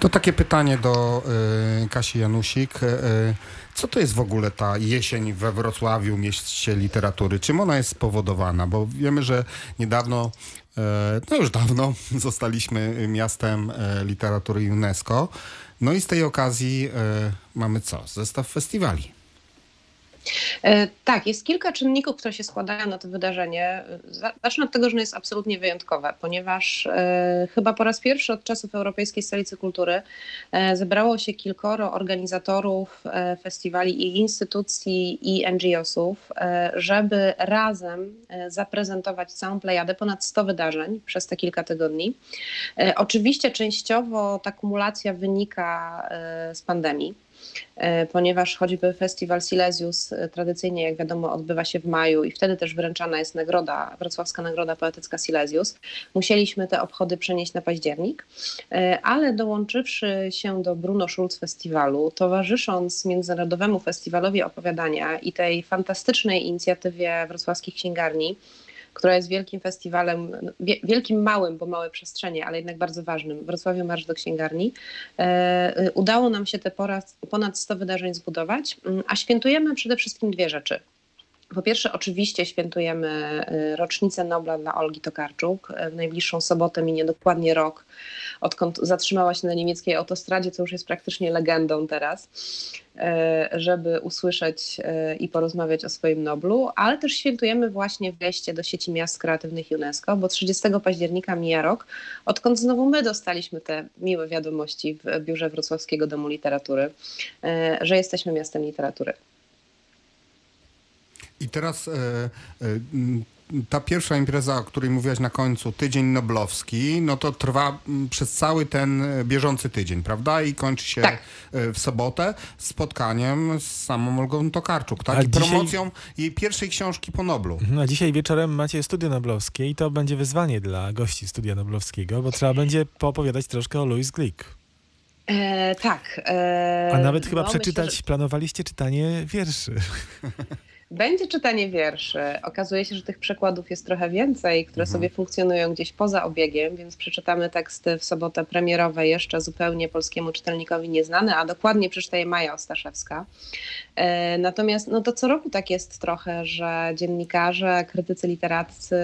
To takie pytanie do y, Kasi Janusik. Y, co to jest w ogóle ta jesień we Wrocławiu, mieście literatury? Czym ona jest spowodowana? Bo wiemy, że niedawno, y, no już dawno, zostaliśmy miastem y, literatury UNESCO. No i z tej okazji y, mamy co? Zestaw festiwali. E, Tak, jest kilka czynników, które się składają na to wydarzenie. Za- Zacznę od tego, że ono jest absolutnie wyjątkowe, ponieważ e, chyba po raz pierwszy od czasów Europejskiej Stolicy Kultury e, zebrało się kilkoro organizatorów festiwali i instytucji i NGO-sów, żeby razem zaprezentować całą plejadę, ponad 100 wydarzeń przez te kilka tygodni. Oczywiście częściowo ta kumulacja wynika z pandemii ponieważ choćby festiwal Silesius tradycyjnie, jak wiadomo, odbywa się w maju i wtedy też wręczana jest nagroda, Wrocławska Nagroda Poetycka Silesius. Musieliśmy te obchody przenieść na październik, e, ale dołączywszy się do Bruno Schulz Festiwalu, towarzysząc Międzynarodowemu Festiwalowi Opowiadania i tej fantastycznej inicjatywie wrocławskich księgarni, która jest wielkim festiwalem, no, wie- wielkim małym, bo małe przestrzenie, ale jednak bardzo ważnym, Wrocławiu Marsz do Księgarni. E, y, Udało nam się te ponad 100 wydarzeń zbudować, mm, a świętujemy przede wszystkim dwie rzeczy. Po pierwsze, oczywiście świętujemy y, rocznicę Nobla dla Olgi Tokarczuk. E, W najbliższą sobotę minie dokładnie rok, odkąd zatrzymała się na niemieckiej autostradzie, co już jest praktycznie legendą teraz, e, żeby usłyszeć i porozmawiać o swoim Noblu, ale też świętujemy właśnie wejście do sieci miast kreatywnych UNESCO, bo 30 października mija rok, odkąd znowu my dostaliśmy te miłe wiadomości w Biurze Wrocławskiego Domu Literatury, że jesteśmy miastem literatury. I teraz e, e, ta pierwsza impreza, o której mówiłaś na końcu, Tydzień Noblowski, no to trwa przez cały ten e, bieżący tydzień, prawda? I kończy się Tak. w sobotę spotkaniem z samą Olgą Tokarczuk, tak? A I dzisiaj- promocją jej pierwszej książki po Noblu. No, a dzisiaj wieczorem macie Studio Noblowskie i to będzie wyzwanie dla gości Studia Noblowskiego, bo trzeba będzie poopowiadać troszkę o Louis Glick. E, tak. E, A nawet chyba no, myślę, przeczytać, że planowaliście czytanie wierszy. Będzie czytanie wierszy. Okazuje się, że tych przekładów jest trochę więcej, które sobie funkcjonują gdzieś poza obiegiem, więc przeczytamy teksty w sobotę premierowe jeszcze zupełnie polskiemu czytelnikowi nieznane, a dokładnie przeczyta je Maja Ostaszewska. E, Natomiast no to co roku tak jest trochę, że dziennikarze, krytycy literaccy,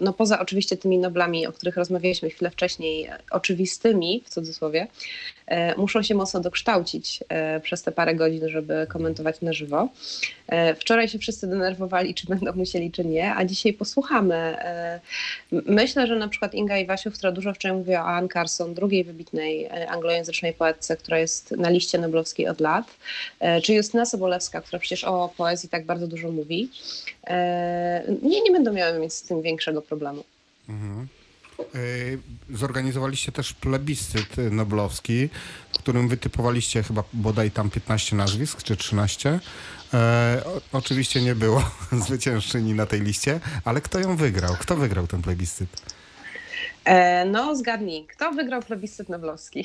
no poza oczywiście tymi noblami, o których rozmawialiśmy chwilę wcześniej, oczywistymi w cudzysłowie, e, muszą się mocno dokształcić e, przez te parę godzin, żeby komentować na żywo. Wczoraj się wszyscy denerwowali, czy będą musieli, czy nie, a dzisiaj posłuchamy. E, Myślę, że na przykład Inga Iwasiów, która dużo wczoraj mówiła o Anne Carson, drugiej wybitnej e, anglojęzycznej poetce, która jest na liście noblowskiej od lat, e, czy Justyna Sobolewska, która przecież o poezji tak bardzo dużo mówi, nie, nie będą miały mieć z tym większego problemu. E, Zorganizowaliście też plebiscyt noblowski, w którym wytypowaliście chyba bodaj tam 15 nazwisk, czy 13. E, o, oczywiście nie było zwyciężczyni na tej liście, ale kto ją wygrał? Kto wygrał ten plebiscyt? E, No, zgadnij, kto wygrał plebiscyt noblowski?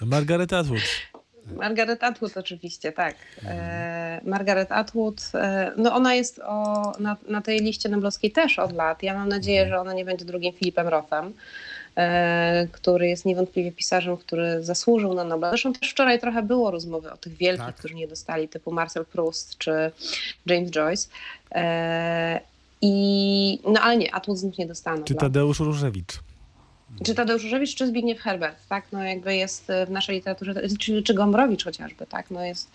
Margaret Atwood. Margaret Atwood oczywiście, tak. E, Margaret Atwood, e, no ona jest o, na, na tej liście noblowskiej też od lat. Ja mam nadzieję, że ona nie będzie drugim Filipem Rothem, e, który jest niewątpliwie pisarzem, który zasłużył na Nobla. Zresztą też wczoraj trochę było rozmowy o tych wielkich, Tak. którzy nie dostali, typu Marcel Proust czy James Joyce. E, I, no ale nie, Atwood znów nie dostała Czy Nobla. Tadeusz Różewicz. Czy Tadeusz Różewicz, czy Zbigniew Herbert, tak? No jakby jest w naszej literaturze, czy, czy Gombrowicz chociażby, tak? No jest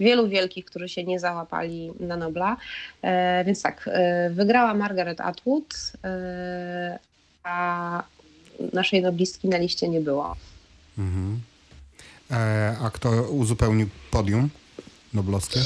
wielu wielkich, którzy się nie załapali na Nobla. E, więc tak, e, wygrała Margaret Atwood, e, a naszej noblistki na liście nie było. E, a kto uzupełnił podium noblowskie?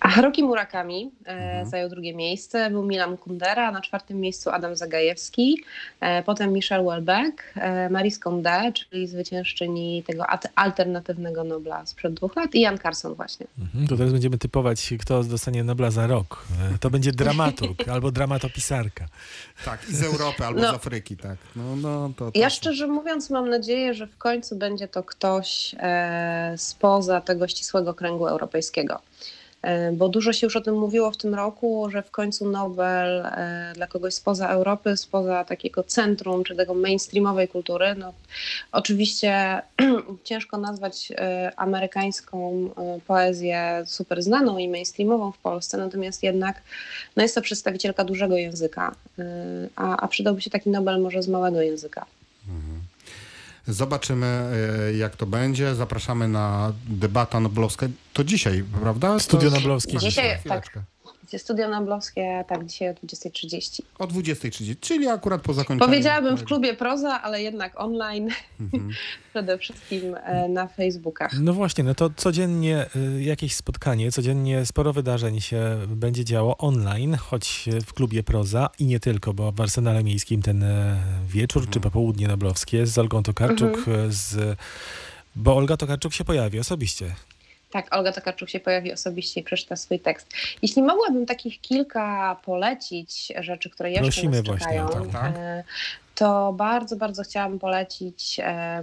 A Haruki Murakami e, zajął drugie miejsce, był Milan Kundera, na czwartym miejscu Adam Zagajewski, e, potem Michel Houellebecq, e, Marie Condé, czyli zwyciężczyni tego at- alternatywnego Nobla sprzed dwóch lat i Jan Carson właśnie. Mhm, to teraz będziemy typować, kto dostanie Nobla za rok. E, To będzie dramaturg albo dramatopisarka. Tak, i z Europy albo No. z Afryki, tak. No, no, to, to Ja szczerze mówiąc mam nadzieję, że w końcu będzie to ktoś e, spoza tego ścisłego kręgu europejskiego. E, Bo dużo się już o tym mówiło w tym roku, że w końcu Nobel e, dla kogoś spoza Europy, spoza takiego centrum czy tego mainstreamowej kultury. No, oczywiście ciężko nazwać e, amerykańską poezję super znaną i mainstreamową w Polsce, natomiast jednak no jest to przedstawicielka dużego języka, a, a przydałby się taki Nobel może z małego języka. Zobaczymy, e, jak to będzie. Zapraszamy na debata noblowska. To dzisiaj, prawda? Studio to... Noblowskie Dzisiaj, Chwileczkę. Tak. Studio Noblowskie, tak, dzisiaj o 20.30. O 20.30, czyli akurat po zakończeniu. Powiedziałabym w klubie proza, ale jednak online, Mhm. przede wszystkim e, na Facebookach. No właśnie, no to codziennie y, jakieś spotkanie, codziennie sporo wydarzeń się będzie działo online, choć w klubie Proza i nie tylko, bo w Arsenale Miejskim ten e, wieczór czy popołudnie noblowskie z Olgą Tokarczuk, e, z... bo Olga Tokarczuk się pojawi osobiście. Tak, Olga Tokarczuk się pojawi osobiście i przeczyta swój tekst. Jeśli mogłabym takich kilka polecić rzeczy, które jeszcze Prosimy nas właśnie czekają, o to. Tak. e, to bardzo, bardzo chciałabym polecić e,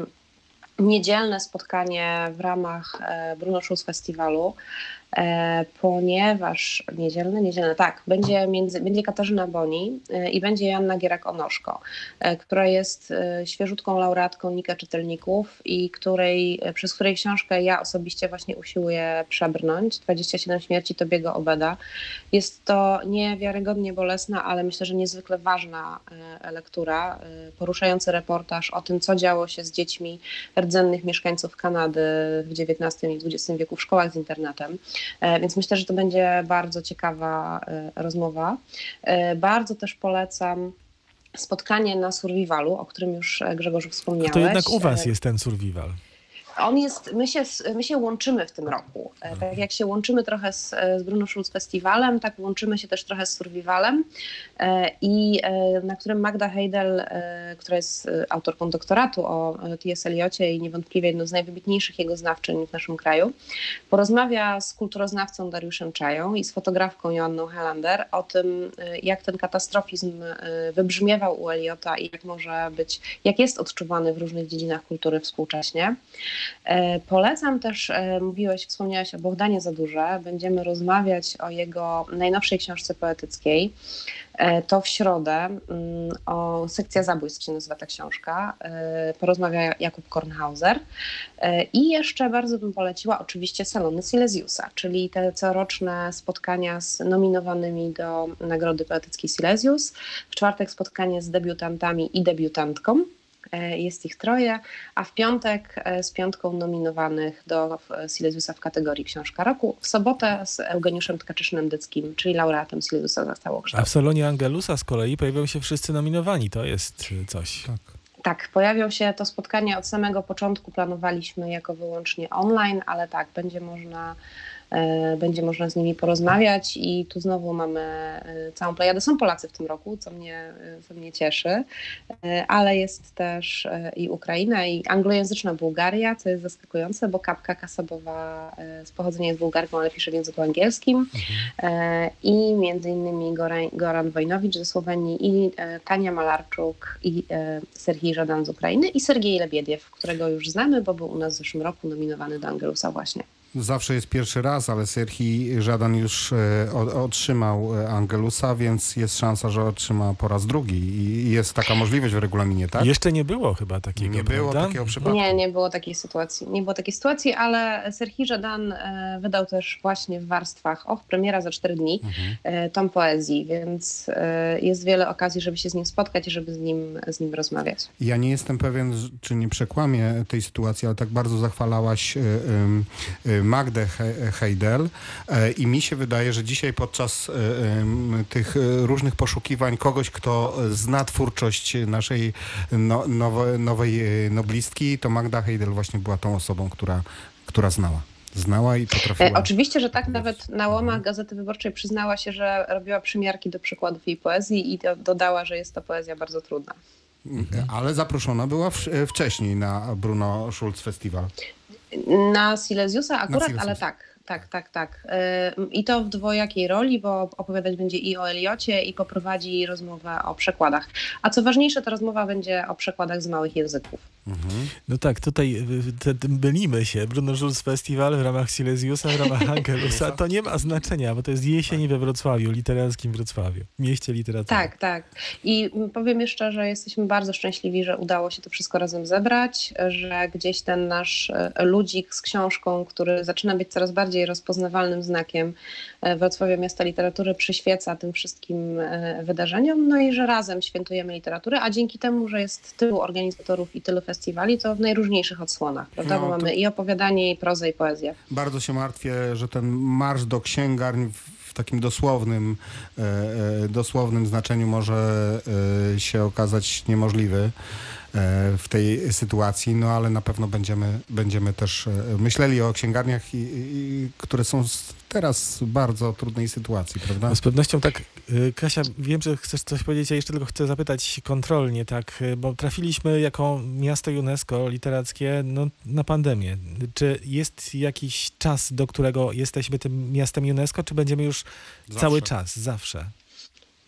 niedzielne spotkanie w ramach e, Bruno Schulz Festiwalu, ponieważ niedzielne, niedzielne, tak, będzie, między, będzie Katarzyna Boni e, i będzie Joanna Gierak-Onoszko, e, która jest e, świeżutką laureatką Nika Czytelników i której, e, przez której książkę ja osobiście właśnie usiłuję przebrnąć, 27 śmierci Tobiego Obeda. Jest to niewiarygodnie bolesna, ale myślę, że niezwykle ważna e, lektura, e, poruszający reportaż o tym, co działo się z dziećmi rdzennych mieszkańców Kanady w XIX i XX wieku w szkołach z internetem. E, Więc myślę, że to będzie bardzo ciekawa e, rozmowa. E, Bardzo też polecam spotkanie na Survivalu, o którym już Grzegorzu wspomniałeś. To jednak u was jest ten survival. On jest, my się, my się łączymy w tym roku. E, Tak jak się łączymy trochę z, z Bruno Schulz Festiwalem, tak łączymy się też trochę z Survivalem e, i e, na którym Magda Heidel, e, która jest e, autorką doktoratu o e, T.S. Eliocie i niewątpliwie jedną z najwybitniejszych jego znawczyń w naszym kraju, porozmawia z kulturoznawcą Dariuszem Czają i z fotografką Joanną Helander o tym, e, jak ten katastrofizm e, wybrzmiewał u Eliota i jak może być, jak jest odczuwany w różnych dziedzinach kultury współcześnie. E, Polecam też, e, mówiłeś, wspomniałeś o Bogdanie Zadurze. Będziemy rozmawiać o jego najnowszej książce poetyckiej. E, To w środę mm, o Sekcja Zabójstw się nazywa ta książka. Porozmawia Jakub Kornhauser. I jeszcze bardzo bym poleciła oczywiście salony Silesiusa, czyli te coroczne spotkania z nominowanymi do Nagrody Poetyckiej Silesius. W czwartek spotkanie z debiutantami i debiutantką. E, Jest ich troje, a w piątek e, z piątką nominowanych do Silesiusa w kategorii Książka Roku. W sobotę z Eugeniuszem Tkaczyszynem-Dyckim, czyli laureatem Silesiusa za A całokształt. w salonie Angelusa z kolei pojawią się wszyscy nominowani. To jest coś. Tak. Tak, pojawią się to spotkanie od samego początku. Planowaliśmy jako wyłącznie online, ale tak, będzie można, będzie można z nimi porozmawiać i tu znowu mamy e, całą plejadę. Są Polacy w tym roku, co mnie, e, co mnie cieszy, e, ale jest też e, i Ukraina, i anglojęzyczna Bułgaria, co jest zaskakujące, bo Kapka Kasabowa e, z pochodzenia jest Bułgarką, ale pisze w języku angielskim e, i między innymi Goran, Goran Wojnowicz ze Słowenii i e, Tania Malarczuk i e, Serhii Żadan z Ukrainy i Sergiej Lebiediew, którego już znamy, bo był u nas w zeszłym roku nominowany do Angelusa właśnie. Zawsze jest pierwszy raz, ale Serhii Żadan już e, otrzymał e, Angelusa, więc jest szansa, że otrzyma po raz drugi. I jest taka możliwość w regulaminie, tak? Jeszcze nie było chyba takiego, Nie było prawda? takiego przypadku. Nie, nie było takiej sytuacji. Nie było takiej sytuacji, ale Serhii Żadan e, wydał też właśnie w warstwach, och, premiera za cztery dni, Mhm. tom poezji, więc jest wiele okazji, żeby się z nim spotkać i żeby z nim, z nim rozmawiać. Ja nie jestem pewien, czy nie przekłamię tej sytuacji, ale tak bardzo zachwalałaś y, y, y, Magdę He- Heidel e, i mi się wydaje, że dzisiaj podczas y, tych y, różnych poszukiwań kogoś, kto zna twórczość naszej no, nowe, nowej noblistki, to Magda Heidel właśnie była tą osobą, która, która znała. Znała i potrafiła. E, oczywiście, że tak, nawet na łamach Gazety Wyborczej przyznała się, że robiła przymiarki do przykładów jej poezji i do, dodała, że jest to poezja bardzo trudna. Ale zaproszona była w, wcześniej na Bruno Schulz Festival. Na Silesiusa akurat, Silesiusa. ale tak. Tak, tak, tak. I to w dwojakiej roli, bo opowiadać będzie i o Eliocie, i poprowadzi rozmowę o przekładach. A co ważniejsze, ta rozmowa będzie o przekładach z małych języków. Mhm. No tak, tutaj y, te, te, mylimy się. Bruno Schulz Festival w ramach Silesiusa, w ramach Angelusa. To nie ma znaczenia, bo to jest jesień we Wrocławiu, literackim Wrocławiu, mieście literatury. Tak, tak. I mm, powiem jeszcze, że jesteśmy bardzo szczęśliwi, że udało się to wszystko razem zebrać, że gdzieś ten nasz e, ludzik z książką, który zaczyna być coraz bardziej rozpoznawalnym znakiem e, Wrocławia Miasta Literatury, przyświeca tym wszystkim e, wydarzeniom, no i że razem świętujemy literaturę, a dzięki temu, że jest tylu organizatorów i tylu festiwali, to w najróżniejszych odsłonach, prawda? No, Bo mamy i opowiadanie, i prozę, i poezję. Bardzo się martwię, że ten marsz do księgarni takim dosłownym, e, dosłownym znaczeniu może się okazać niemożliwy w tej sytuacji, no ale na pewno będziemy, będziemy też e, myśleli o księgarniach, i, i, które są teraz w bardzo trudnej sytuacji, prawda? No z pewnością tak. Y, Kasia, wiem, że chcesz coś powiedzieć, ja jeszcze tylko chcę zapytać kontrolnie, tak, bo trafiliśmy jako miasto UNESCO literackie no, na pandemię. Czy jest jakiś czas, do którego jesteśmy tym miastem UNESCO, czy będziemy już Zawsze. cały czas, zawsze?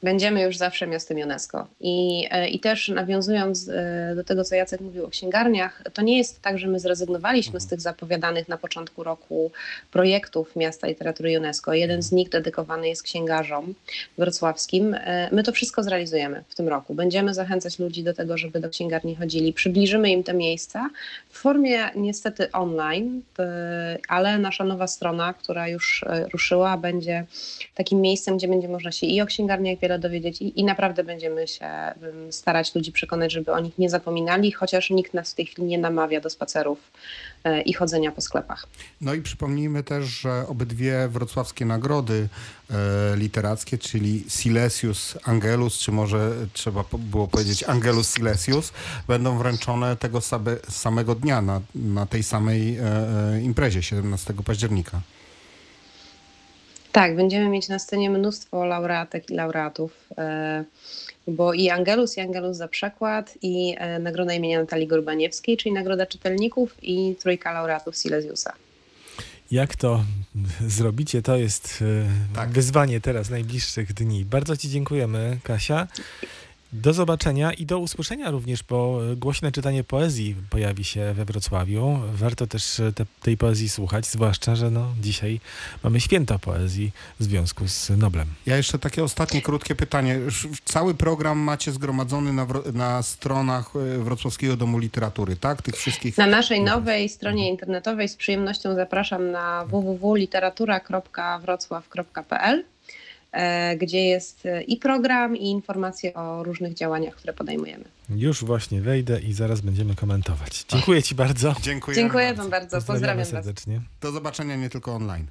Będziemy już zawsze miastem UNESCO. I, e, I też nawiązując e, do tego, co Jacek mówił o księgarniach, to nie jest tak, że my zrezygnowaliśmy z tych zapowiadanych na początku roku projektów Miasta Literatury UNESCO. Jeden z nich dedykowany jest księgarzom wrocławskim. E, My to wszystko zrealizujemy w tym roku. Będziemy zachęcać ludzi do tego, żeby do księgarni chodzili. Przybliżymy im te miejsca w formie niestety online, ale nasza nowa strona, która już ruszyła, będzie takim miejscem, gdzie będzie można się i o księgarniach dowiedzieć i, i naprawdę będziemy się starać ludzi przekonać, żeby o nich nie zapominali, chociaż nikt nas w tej chwili nie namawia do spacerów e, i chodzenia po sklepach. No i przypomnijmy też, że obydwie wrocławskie nagrody e, literackie, czyli Silesius Angelus, czy może trzeba było powiedzieć Angelus Silesius, będą wręczone tego samego dnia na, na tej samej e, imprezie 17 października. Tak, będziemy mieć na scenie mnóstwo laureatek i laureatów, e, bo i Angelus, i Angelus za przekład, i e, nagroda imienia Natalii Gorbaniewskiej, czyli nagroda czytelników i trójka laureatów Silesiusa. Jak to zrobicie, to jest y, Tak. wyzwanie teraz, najbliższych dni. Bardzo Ci dziękujemy, Kasia. Do zobaczenia i do usłyszenia również, bo głośne czytanie poezji pojawi się we Wrocławiu. Warto też e, te, tej poezji słuchać, zwłaszcza, że no, dzisiaj mamy święto poezji w związku z Noblem. Ja jeszcze takie ostatnie krótkie pytanie. Cały program macie zgromadzony na, na stronach e, Wrocławskiego Domu Literatury, tak? Tych wszystkich... Na naszej nowej stronie internetowej z przyjemnością zapraszam na www.literatura.wrocław.pl, e, gdzie jest e, i program, i informacje o różnych działaniach, które podejmujemy. Już właśnie wejdę i zaraz będziemy komentować. Dziękuję Ci bardzo. Dziękuję Dziękuję Wam bardzo, pozdrawiam Was. serdecznie. Do zobaczenia nie tylko online.